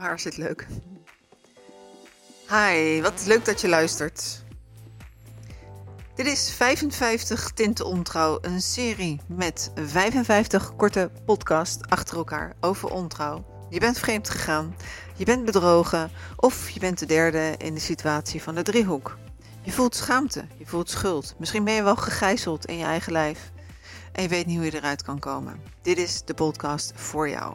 Is het leuk. Hi, wat leuk dat je luistert. Dit is 55 Tinten Ontrouw, een serie met 55 korte podcasts achter elkaar over ontrouw. Je bent vreemd gegaan, je bent bedrogen of je bent de derde in de situatie van de driehoek. Je voelt schaamte, je voelt schuld. Misschien ben je wel gegijzeld in je eigen lijf en je weet niet hoe je eruit kan komen. Dit is de podcast voor jou.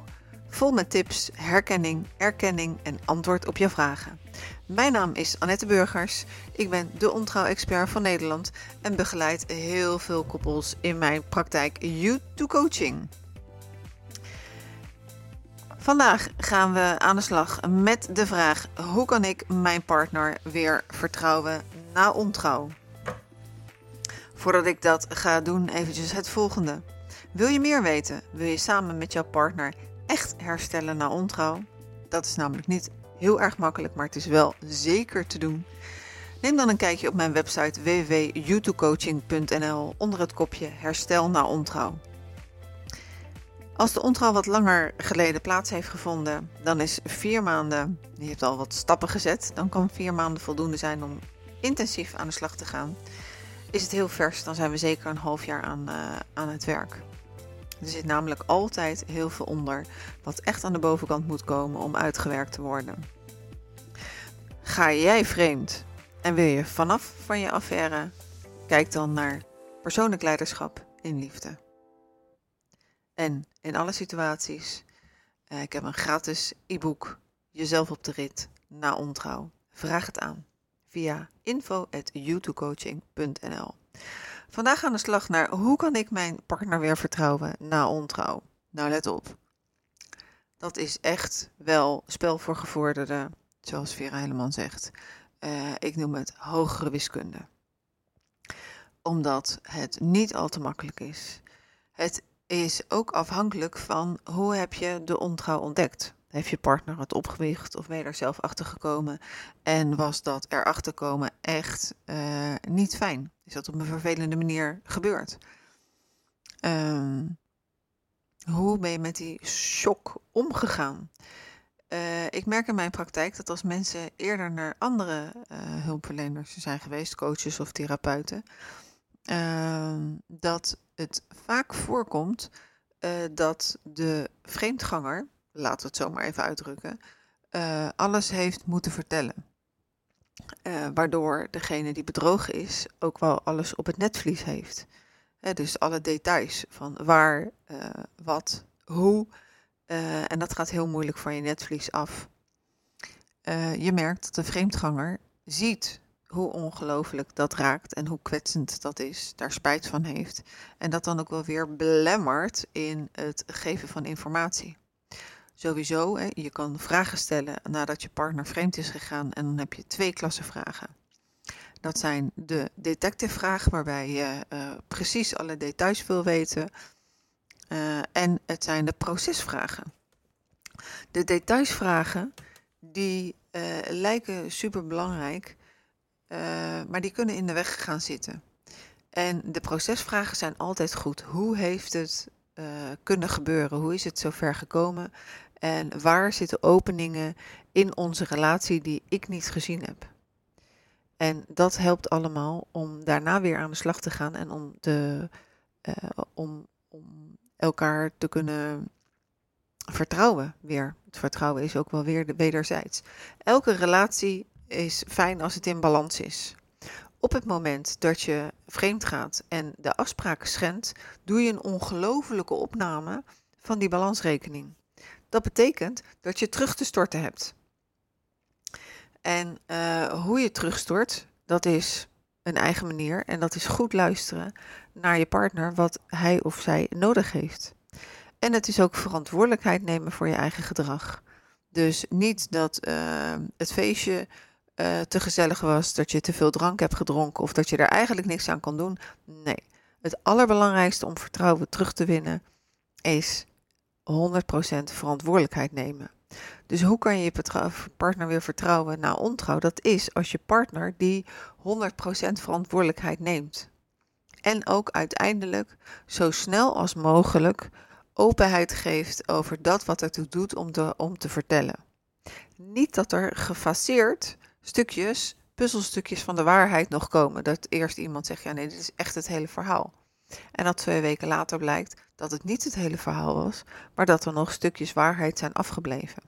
Vol met tips, herkenning, erkenning en antwoord op je vragen. Mijn naam is Annette Burgers. Ik ben de ontrouw-expert van Nederland en begeleid heel veel koppels in mijn praktijk You-to-Coaching. Vandaag gaan we aan de slag met de vraag: hoe kan ik mijn partner weer vertrouwen na ontrouw? Voordat ik dat ga doen, eventjes het volgende. Wil je meer weten? Wil je samen met jouw partner echt herstellen na ontrouw? Dat is namelijk niet heel erg makkelijk, maar het is wel zeker te doen. Neem dan een kijkje op mijn website www.youtubecoaching.nl onder het kopje Herstel na ontrouw. Als de ontrouw wat langer geleden plaats heeft gevonden, dan is vier maanden, je hebt al wat stappen gezet, dan kan vier maanden voldoende zijn om intensief aan de slag te gaan. Is het heel vers, dan zijn we zeker een half jaar aan, uh, aan het werk. Er zit namelijk altijd heel veel onder wat echt aan de bovenkant moet komen om uitgewerkt te worden. Ga jij vreemd en wil je vanaf van je affaire? Kijk dan naar persoonlijk leiderschap in liefde. En in alle situaties, uh, ik heb een gratis e-book, Jezelf op de rit, na ontrouw. Vraag het aan via info.youtubecoaching.nl. Vandaag gaan we de slag naar hoe kan ik mijn partner weer vertrouwen na ontrouw. Nou, let op. Dat is echt wel spel voor gevorderden, zoals Vera Helleman zegt. Uh, ik noem het hogere wiskunde. Omdat het niet al te makkelijk is. Het is ook afhankelijk van hoe heb je de ontrouw ontdekt. Heeft je partner het opgewicht of ben je er zelf achter gekomen? En was dat erachter komen echt uh, niet fijn? Is dat op een vervelende manier gebeurd? Um, hoe ben je met die shock omgegaan? Uh, ik merk in mijn praktijk dat als mensen eerder naar andere uh, hulpverleners zijn geweest, coaches of therapeuten, dat het vaak voorkomt dat de vreemdganger laten we het zo maar even uitdrukken, uh, alles heeft moeten vertellen. Uh, waardoor degene die bedrogen is ook wel alles op het netvlies heeft. Dus alle details van waar, wat, hoe. en dat gaat heel moeilijk van je netvlies af. je merkt dat de vreemdganger ziet hoe ongelooflijk dat raakt en hoe kwetsend dat is, daar spijt van heeft. En dat dan ook wel weer belemmert in het geven van informatie. Sowieso, hè, je kan vragen stellen nadat je partner vreemd is gegaan en dan heb je twee klassen vragen. Dat zijn de detective vragen waarbij je uh, precies alle details wil weten. Uh, en het zijn de procesvragen. De detailsvragen die uh, lijken super belangrijk, maar die kunnen in de weg gaan zitten. En de procesvragen zijn altijd goed. Hoe heeft het kunnen gebeuren? Hoe is het zover gekomen? En waar zitten openingen in onze relatie die ik niet gezien heb? En dat helpt allemaal om daarna weer aan de slag te gaan en om, te, uh, om, om elkaar te kunnen vertrouwen weer. Het vertrouwen is ook wel weer de wederzijds. Elke relatie is fijn als het in balans is. Op het moment dat je vreemd gaat en de afspraken schendt, doe je een ongelofelijke opname van die balansrekening. Dat betekent dat je terug te storten hebt. En uh, hoe je terugstort, dat is een eigen manier. En dat is goed luisteren naar je partner, wat hij of zij nodig heeft. En het is ook verantwoordelijkheid nemen voor je eigen gedrag. Dus niet dat uh, het feestje uh, te gezellig was, dat je te veel drank hebt gedronken of dat je er eigenlijk niks aan kan doen. Nee, het allerbelangrijkste om vertrouwen terug te winnen is 100% verantwoordelijkheid nemen. Dus hoe kan je je partner weer vertrouwen na ontrouw? Dat is als je partner die 100% verantwoordelijkheid neemt. En ook uiteindelijk zo snel als mogelijk openheid geeft over dat wat ertoe doet om te, om te vertellen. Niet dat er gefaseerd stukjes, puzzelstukjes van de waarheid nog komen. Dat eerst iemand zegt, ja nee, dit is echt het hele verhaal. En dat twee weken later blijkt dat het niet het hele verhaal was, maar dat er nog stukjes waarheid zijn afgebleven.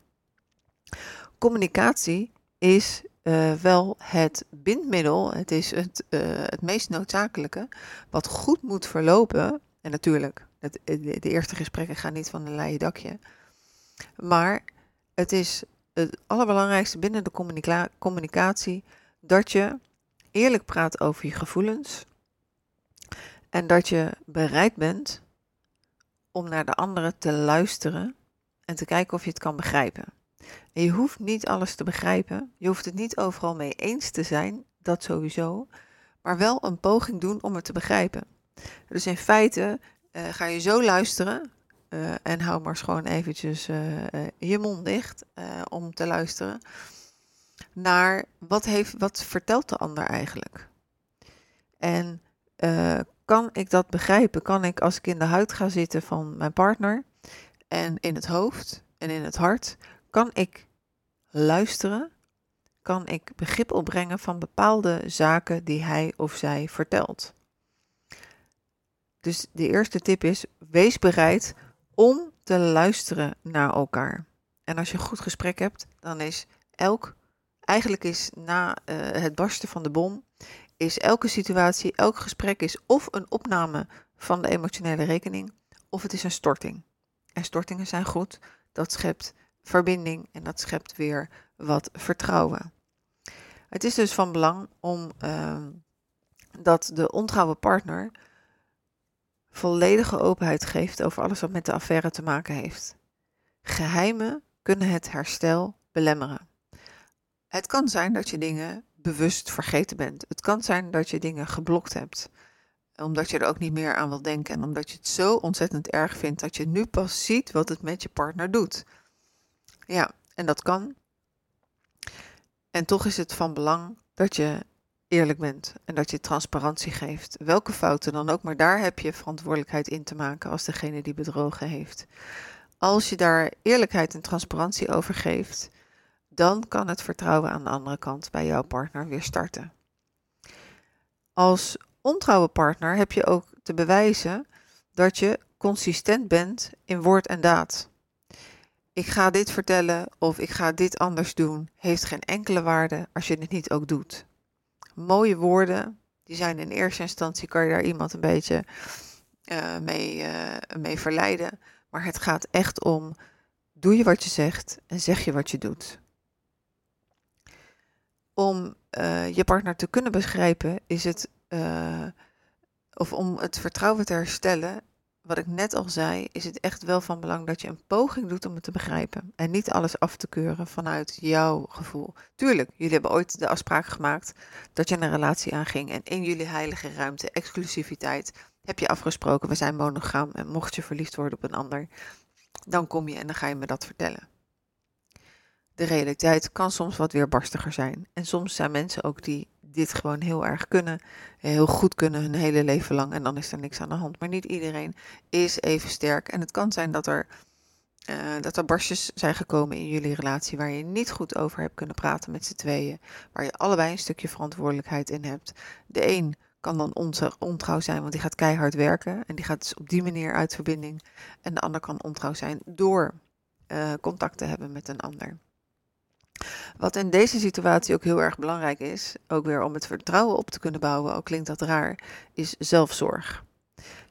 Communicatie is uh, wel het bindmiddel, het is het, uh, het meest noodzakelijke, wat goed moet verlopen. En natuurlijk, het, de, eerste gesprekken gaan niet van een leien dakje. Maar het is het allerbelangrijkste binnen de communica communicatie dat je eerlijk praat over je gevoelens. En dat je bereid bent om naar de andere te luisteren en te kijken of je het kan begrijpen. En je hoeft niet alles te begrijpen, je hoeft het niet overal mee eens te zijn, dat sowieso, maar wel een poging doen om het te begrijpen. Dus in feite uh, ga je zo luisteren uh, en hou maar gewoon eventjes uh, je mond dicht om te luisteren naar wat, heeft, wat vertelt de ander eigenlijk. En kan ik dat begrijpen? Kan ik als ik in de huid ga zitten van mijn partner en in het hoofd en in het hart, kan ik luisteren? Kan ik begrip opbrengen van bepaalde zaken die hij of zij vertelt? Dus de eerste tip is: wees bereid om te luisteren naar elkaar. En als je een goed gesprek hebt, dan is elk, eigenlijk is na uh, het barsten van de bom, is elke situatie, elk gesprek is of een opname van de emotionele rekening, of het is een storting. En stortingen zijn goed, dat schept verbinding en dat schept weer wat vertrouwen. Het is dus van belang om uh, dat de ontrouwe partner volledige openheid geeft over alles wat met de affaire te maken heeft. Geheimen kunnen het herstel belemmeren. Het kan zijn dat je dingen bewust vergeten bent. Het kan zijn dat je dingen geblokt hebt, omdat je er ook niet meer aan wil denken en omdat je het zo ontzettend erg vindt dat je nu pas ziet wat het met je partner doet. Ja, en dat kan. En toch is het van belang dat je eerlijk bent en dat je transparantie geeft. Welke fouten dan ook, maar daar heb je verantwoordelijkheid in te maken als degene die bedrogen heeft. Als je daar eerlijkheid en transparantie over geeft, dan kan het vertrouwen aan de andere kant bij jouw partner weer starten. Als ontrouwe partner heb je ook te bewijzen dat je consistent bent in woord en daad. Ik ga dit vertellen of ik ga dit anders doen, heeft geen enkele waarde als je het niet ook doet mooie woorden. Die zijn in eerste instantie, kan je daar iemand een beetje uh, mee, uh, mee verleiden. Maar het gaat echt om, doe je wat je zegt en zeg je wat je doet. Om uh, je partner te kunnen begrijpen, is het, of om het vertrouwen te herstellen, wat ik net al zei, is het echt wel van belang dat je een poging doet om het te begrijpen. En niet alles af te keuren vanuit jouw gevoel. Tuurlijk, jullie hebben ooit de afspraak gemaakt dat je een relatie aanging. En in jullie heilige ruimte, exclusiviteit, heb je afgesproken, we zijn monogaam. En mocht je verliefd worden op een ander, dan kom je en dan ga je me dat vertellen. De realiteit kan soms wat weerbarstiger zijn. En soms zijn mensen ook die dit gewoon heel erg kunnen, heel goed kunnen hun hele leven lang en dan is er niks aan de hand. Maar niet iedereen is even sterk en het kan zijn dat er, uh, dat er barstjes zijn gekomen in jullie relatie waar je niet goed over hebt kunnen praten met z'n tweeën, waar je allebei een stukje verantwoordelijkheid in hebt. De een kan dan ontrouw zijn, want die gaat keihard werken en die gaat dus op die manier uit verbinding. En de ander kan ontrouw zijn door uh, contact te hebben met een ander. Wat in deze situatie ook heel erg belangrijk is, ook weer om het vertrouwen op te kunnen bouwen, ook klinkt dat raar, is zelfzorg.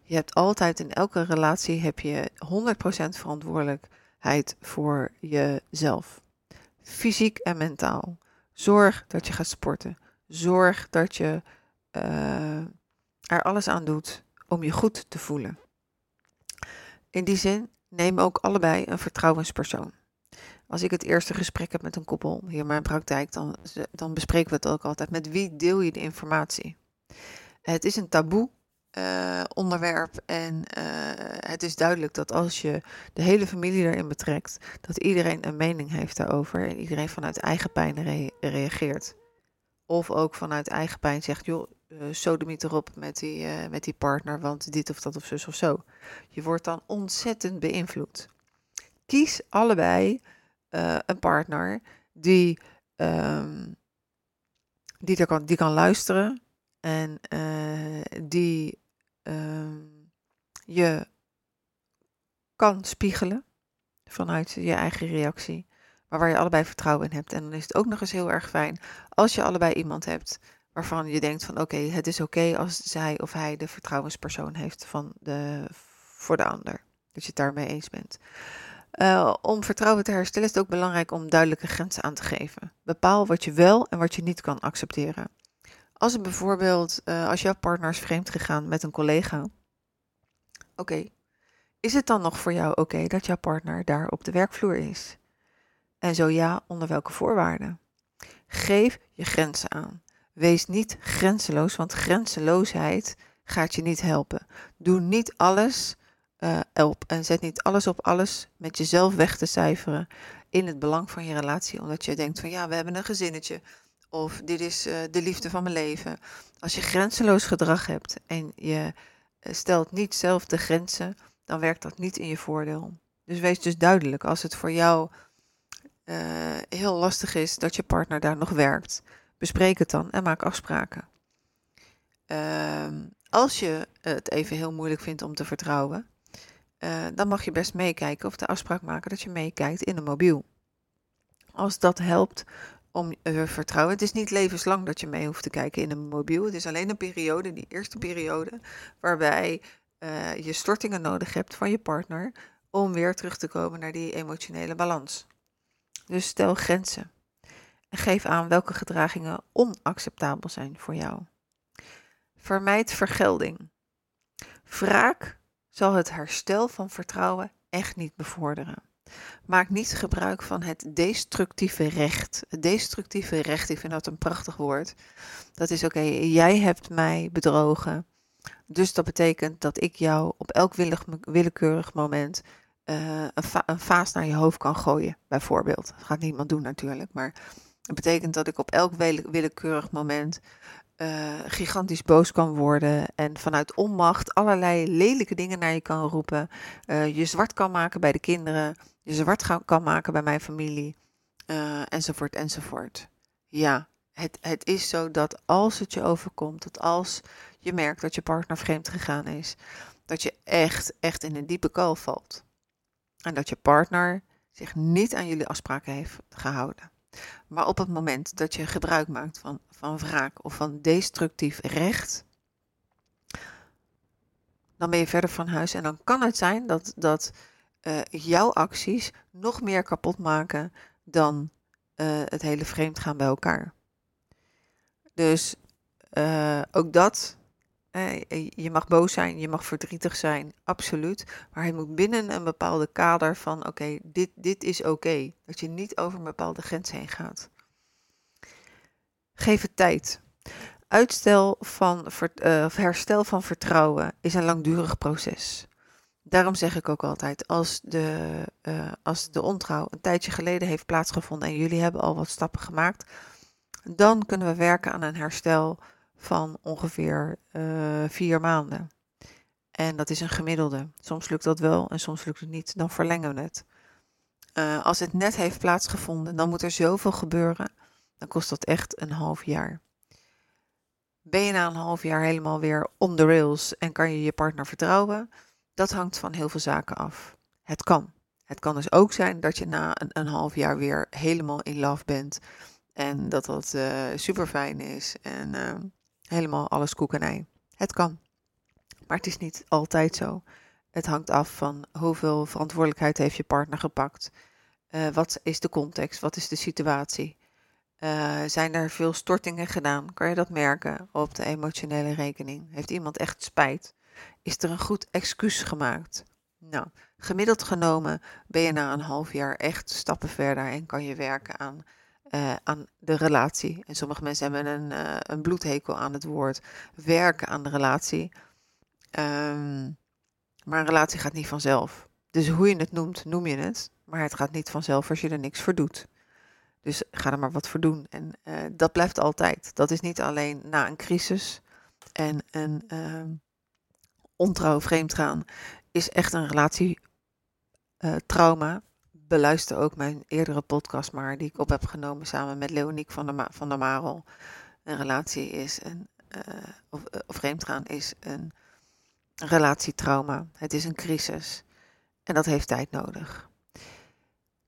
Je hebt altijd in elke relatie heb je 100% verantwoordelijkheid voor jezelf. Fysiek en mentaal. Zorg dat je gaat sporten. Zorg dat je uh, er alles aan doet om je goed te voelen. In die zin neem ook allebei een vertrouwenspersoon. Als ik het eerste gesprek heb met een koppel hier in mijn praktijk, dan, dan bespreken we het ook altijd. Met wie deel je de informatie? Het is een taboe uh, onderwerp en uh, het is duidelijk dat als je de hele familie erin betrekt, dat iedereen een mening heeft daarover en iedereen vanuit eigen pijn re reageert. Of ook vanuit eigen pijn zegt, joh, uh, sodemiet erop met die, met die partner, want dit of dat of zus of zo. Je wordt dan ontzettend beïnvloed. Kies allebei eh, een partner die, ehm, die, kan, die kan luisteren en eh, die ehm, je kan spiegelen vanuit je eigen reactie, maar waar je allebei vertrouwen in hebt. En dan is het ook nog eens heel erg fijn als je allebei iemand hebt waarvan je denkt van oké, het is oké als zij of hij de vertrouwenspersoon heeft van de, voor de ander. Dat je het daarmee eens bent. Uh, om vertrouwen te herstellen is het ook belangrijk om duidelijke grenzen aan te geven. Bepaal wat je wel en wat je niet kan accepteren. Als het bijvoorbeeld, uh, als jouw partner is vreemd gegaan met een collega, oké, is het dan nog voor jou oké dat jouw partner daar op de werkvloer is? En zo ja, onder welke voorwaarden? Geef je grenzen aan. Wees niet grenzeloos, want grenzeloosheid gaat je niet helpen. Doe niet alles en zet niet alles op alles met jezelf weg te cijferen in het belang van je relatie, omdat je denkt van ja, we hebben een gezinnetje of dit is uh, de liefde van mijn leven. Als je grenzeloos gedrag hebt en je uh, stelt niet zelf de grenzen, dan werkt dat niet in je voordeel. Dus wees dus duidelijk als het voor jou heel lastig is dat je partner daar nog werkt Bespreek het dan en maak afspraken. Ehm, als je het even heel moeilijk vindt om te vertrouwen, uh, dan mag je best meekijken of de afspraak maken dat je meekijkt in een mobiel. Als dat helpt om uh, vertrouwen. Het is niet levenslang dat je mee hoeft te kijken in een mobiel. Het is alleen een periode, die eerste periode, waarbij uh, je stortingen nodig hebt van je partner om weer terug te komen naar die emotionele balans. Dus stel grenzen en geef aan welke gedragingen onacceptabel zijn voor jou. Vermijd vergelding. Wraak zal het herstel van vertrouwen echt niet bevorderen. Maak niet gebruik van het destructieve recht. Het destructieve recht, ik vind dat een prachtig woord. Dat is oké, jij hebt mij bedrogen. Dus dat betekent dat ik jou op elk willekeurig moment uh, een, een vaas naar je hoofd kan gooien, bijvoorbeeld. Dat gaat niemand doen natuurlijk, maar dat betekent dat ik op elk willekeurig moment uh, gigantisch boos kan worden en vanuit onmacht allerlei lelijke dingen naar je kan roepen. Uh, je zwart kan maken bij de kinderen, je zwart kan maken bij mijn familie, uh, enzovoort, enzovoort. Ja, het, het is zo dat als het je overkomt, dat als je merkt dat je partner vreemd gegaan is, dat je echt, echt in een diepe kou valt. En dat je partner zich niet aan jullie afspraken heeft gehouden. Maar op het moment dat je gebruik maakt van, van wraak of van destructief recht, dan ben je verder van huis. En dan kan het zijn dat, dat uh, jouw acties nog meer kapot maken dan uh, het hele vreemdgaan bij elkaar. Dus uh, ook dat je mag boos zijn, je mag verdrietig zijn, absoluut. Maar het moet binnen een bepaalde kader van: oké, dit, dit is oké. Dat je niet over een bepaalde grens heen gaat. Geef het tijd. Uitstel van uh, herstel van vertrouwen is een langdurig proces. Daarom zeg ik ook altijd: als de, uh, als de ontrouw een tijdje geleden heeft plaatsgevonden en jullie hebben al wat stappen gemaakt, dan kunnen we werken aan een herstel van ongeveer uh, vier maanden. En dat is een gemiddelde. Soms lukt dat wel en soms lukt het niet. Dan verlengen we het. Uh, als het net heeft plaatsgevonden, dan moet er zoveel gebeuren. Dan kost dat echt een half jaar. Ben je na een half jaar helemaal weer on the rails en kan je je partner vertrouwen? Dat hangt van heel veel zaken af. Het kan. Het kan dus ook zijn dat je na een, half jaar weer helemaal in love bent. En dat dat uh, super fijn is. En helemaal alles koek en ei. Het kan. Maar het is niet altijd zo. Het hangt af van hoeveel verantwoordelijkheid heeft je partner gepakt. Uh, wat is de context? Wat is de situatie? Uh, zijn er veel stortingen gedaan? Kan je dat merken op de emotionele rekening? Heeft iemand echt spijt? Is er een goed excuus gemaakt? Nou, gemiddeld genomen ben je na een half jaar echt stappen verder en kan je werken aan uh, aan de relatie. En sommige mensen hebben een, uh, een bloedhekel aan het woord werken aan de relatie. Um, maar een relatie gaat niet vanzelf. Dus hoe je het noemt, noem je het. Maar het gaat niet vanzelf als je er niks voor doet. Dus ga er maar wat voor doen. En uh, dat blijft altijd. Dat is niet alleen na een crisis en een uh, ontrouw vreemdgaan. Is echt een relatietrauma beluister ook mijn eerdere podcast maar, die ik op heb genomen samen met Leoniek van der, van Marel. Een relatie is een, uh, of, of vreemdgaan is een relatietrauma. Het is een crisis. En dat heeft tijd nodig.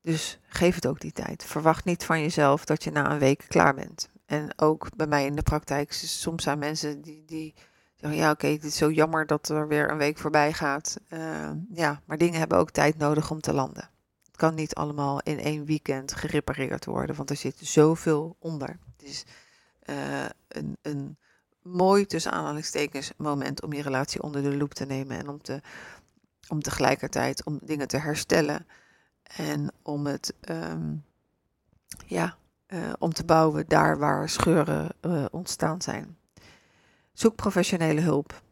Dus geef het ook die tijd. Verwacht niet van jezelf dat je na een week klaar bent. En ook bij mij in de praktijk, soms zijn mensen die, die zeggen, ja oké, het is zo jammer dat er weer een week voorbij gaat. Uh, ja, maar dingen hebben ook tijd nodig om te landen. Het kan niet allemaal in één weekend gerepareerd worden, want er zit zoveel onder. Het is uh, een, een mooi, tussen aanhalingstekens, moment om je relatie onder de loep te nemen en om, te, om tegelijkertijd om dingen te herstellen en om het, um, ja, uh, om te bouwen daar waar scheuren uh, ontstaan zijn. Zoek professionele hulp.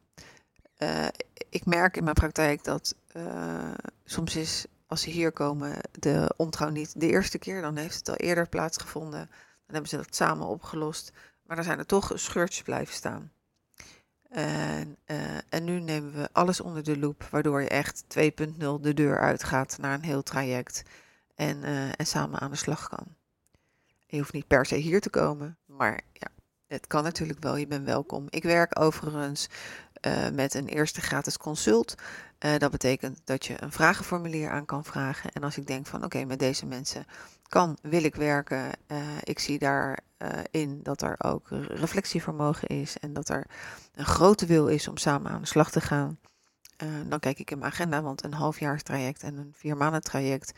Ik merk in mijn praktijk dat soms is, als ze hier komen, de ontrouw niet de eerste keer. Dan heeft het al eerder plaatsgevonden. Dan hebben ze dat samen opgelost. Maar dan zijn er toch scheurtjes blijven staan. En, en nu nemen we alles onder de loep, waardoor je echt 2.0 de deur uitgaat naar een heel traject. En, en samen aan de slag kan. Je hoeft niet per se hier te komen, maar ja, het kan natuurlijk wel. Je bent welkom. Ik werk overigens uh, met een eerste gratis consult. Uh, dat betekent dat je een vragenformulier aan kan vragen. En als ik denk van oké, met deze mensen kan, wil ik werken. Uh, ik zie daarin dat er ook reflectievermogen is en dat er een grote wil is om samen aan de slag te gaan. dan kijk ik in mijn agenda, want een halfjaarstraject en een vier maanden traject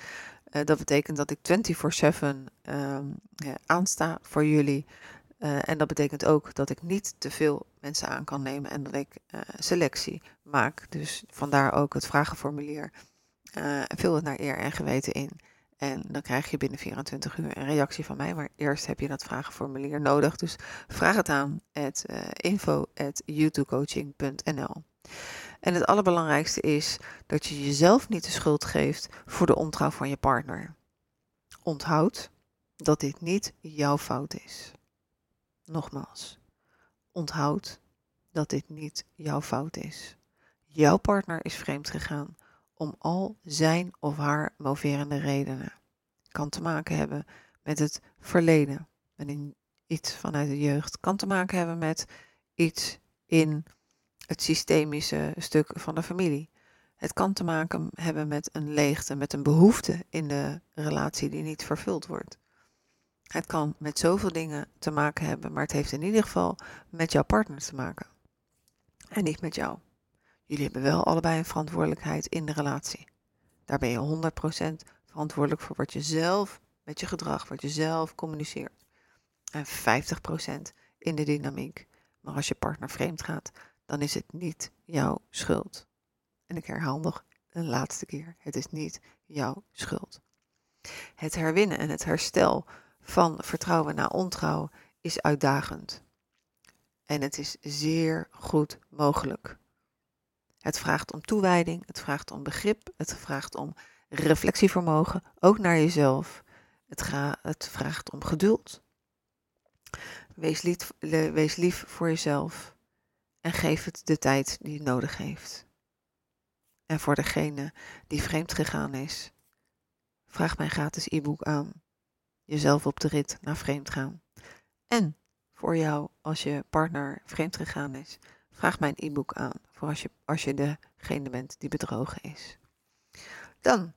uh, dat betekent dat ik 24/7 um, ja, aansta voor jullie. Uh, en dat betekent ook dat ik niet te veel mensen aan kan nemen en dat ik uh, selectie maak. Dus vandaar ook het vragenformulier. vul het naar eer en geweten in. En dan krijg je binnen 24 uur een reactie van mij. Maar eerst heb je dat vragenformulier nodig. Dus vraag het aan at info at. En het allerbelangrijkste is dat je jezelf niet de schuld geeft voor de ontrouw van je partner. Onthoud dat dit niet jouw fout is. Nogmaals, onthoud dat dit niet jouw fout is. Jouw partner is vreemd gegaan om al zijn of haar moverende redenen. Kan te maken hebben met het verleden, met iets vanuit de jeugd. Kan te maken hebben met iets in het systemische stuk van de familie. Het kan te maken hebben met een leegte, met een behoefte in de relatie die niet vervuld wordt. Het kan met zoveel dingen te maken hebben, maar het heeft in ieder geval met jouw partner te maken. En niet met jou. Jullie hebben wel allebei een verantwoordelijkheid in de relatie. Daar ben je 100% verantwoordelijk voor wat je zelf met je gedrag, wat je zelf communiceert. En 50% in de dynamiek. Maar als je partner vreemd gaat, dan is het niet jouw schuld. En ik herhaal nog een laatste keer: het is niet jouw schuld. Het herwinnen en het herstel van vertrouwen na ontrouw is uitdagend. En het is zeer goed mogelijk. Het vraagt om toewijding, het vraagt om begrip, het vraagt om reflectievermogen, ook naar jezelf. Het, het vraagt om geduld. Wees lief, wees lief voor jezelf en geef het de tijd die het nodig heeft. En voor degene die vreemd gegaan is, vraag mijn gratis e-book aan. Jezelf op de rit naar vreemd gaan. En voor jou, als je partner vreemd gegaan is, vraag mijn e-book aan. Voor als je, als je degene bent die bedrogen is. Dan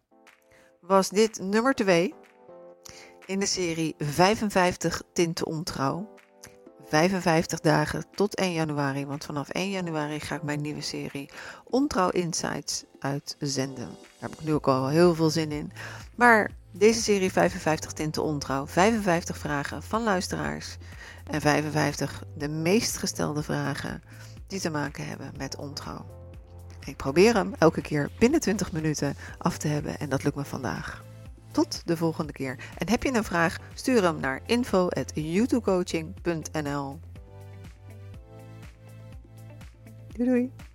was dit nummer 2 in de serie 55 tinten ontrouw. 55 dagen tot 1 januari. Want vanaf 1 januari ga ik mijn nieuwe serie Ontrouw Insights uitzenden. Daar heb ik nu ook al heel veel zin in. Maar deze serie 55 tinten ontrouw. 55 vragen van luisteraars. En 55 de meest gestelde vragen die te maken hebben met ontrouw. Ik probeer hem elke keer binnen 20 minuten af te hebben en dat lukt me vandaag. Tot de volgende keer. En heb je een vraag, stuur hem naar info.youtubecoaching.nl Doei doei!